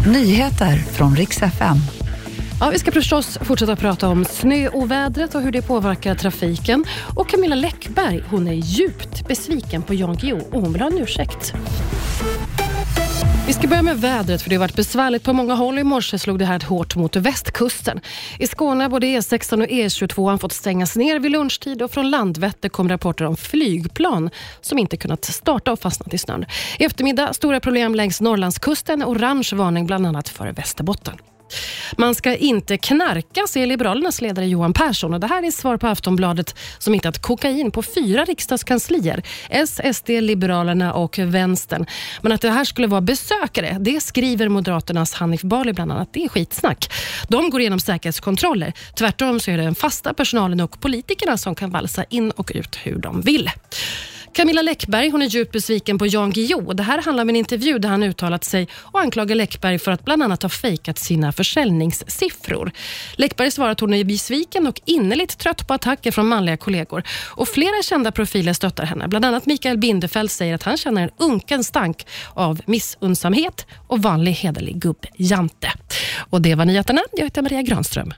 Nyheter från riks FM. Ja, vi ska förstås fortsätta prata om snöovädret och hur det påverkar trafiken. Och Camilla Läckberg hon är djupt besviken på Jan Guillou och hon vill ha en ursäkt. Vi ska börja med vädret för det har varit besvärligt på många håll. I morse slog det här hårt mot västkusten. I Skåne e e har både E16 och E22 fått stängas ner vid lunchtid och från Landvetter kom rapporter om flygplan som inte kunnat starta och fastnat i snön. I eftermiddag stora problem längs Norrlandskusten. Orange varning bland annat för Västerbotten. Man ska inte knarka, säger Liberalernas ledare Johan Persson. Och det här är svar på Aftonbladet som hittat kokain på fyra riksdagskanslier. S, SD, Liberalerna och Vänstern. Men att det här skulle vara besökare, det skriver Moderaternas Hanif Bali bland annat. Det är skitsnack. De går igenom säkerhetskontroller. Tvärtom så är det den fasta personalen och politikerna som kan valsa in och ut hur de vill. Camilla Läckberg hon är djupt besviken på Jan Guillou. Det här handlar om en intervju där han uttalat sig och anklagar Läckberg för att bland annat ha fejkat sina försäljningssiffror. Läckberg svarar att hon är besviken och innerligt trött på attacker från manliga kollegor. Och Flera kända profiler stöttar henne. Bland annat Mikael Bindefeld säger att han känner en unken stank av missunnsamhet och vanlig hederlig gubbjante. Och det var nyheterna. Jag heter Maria Granström.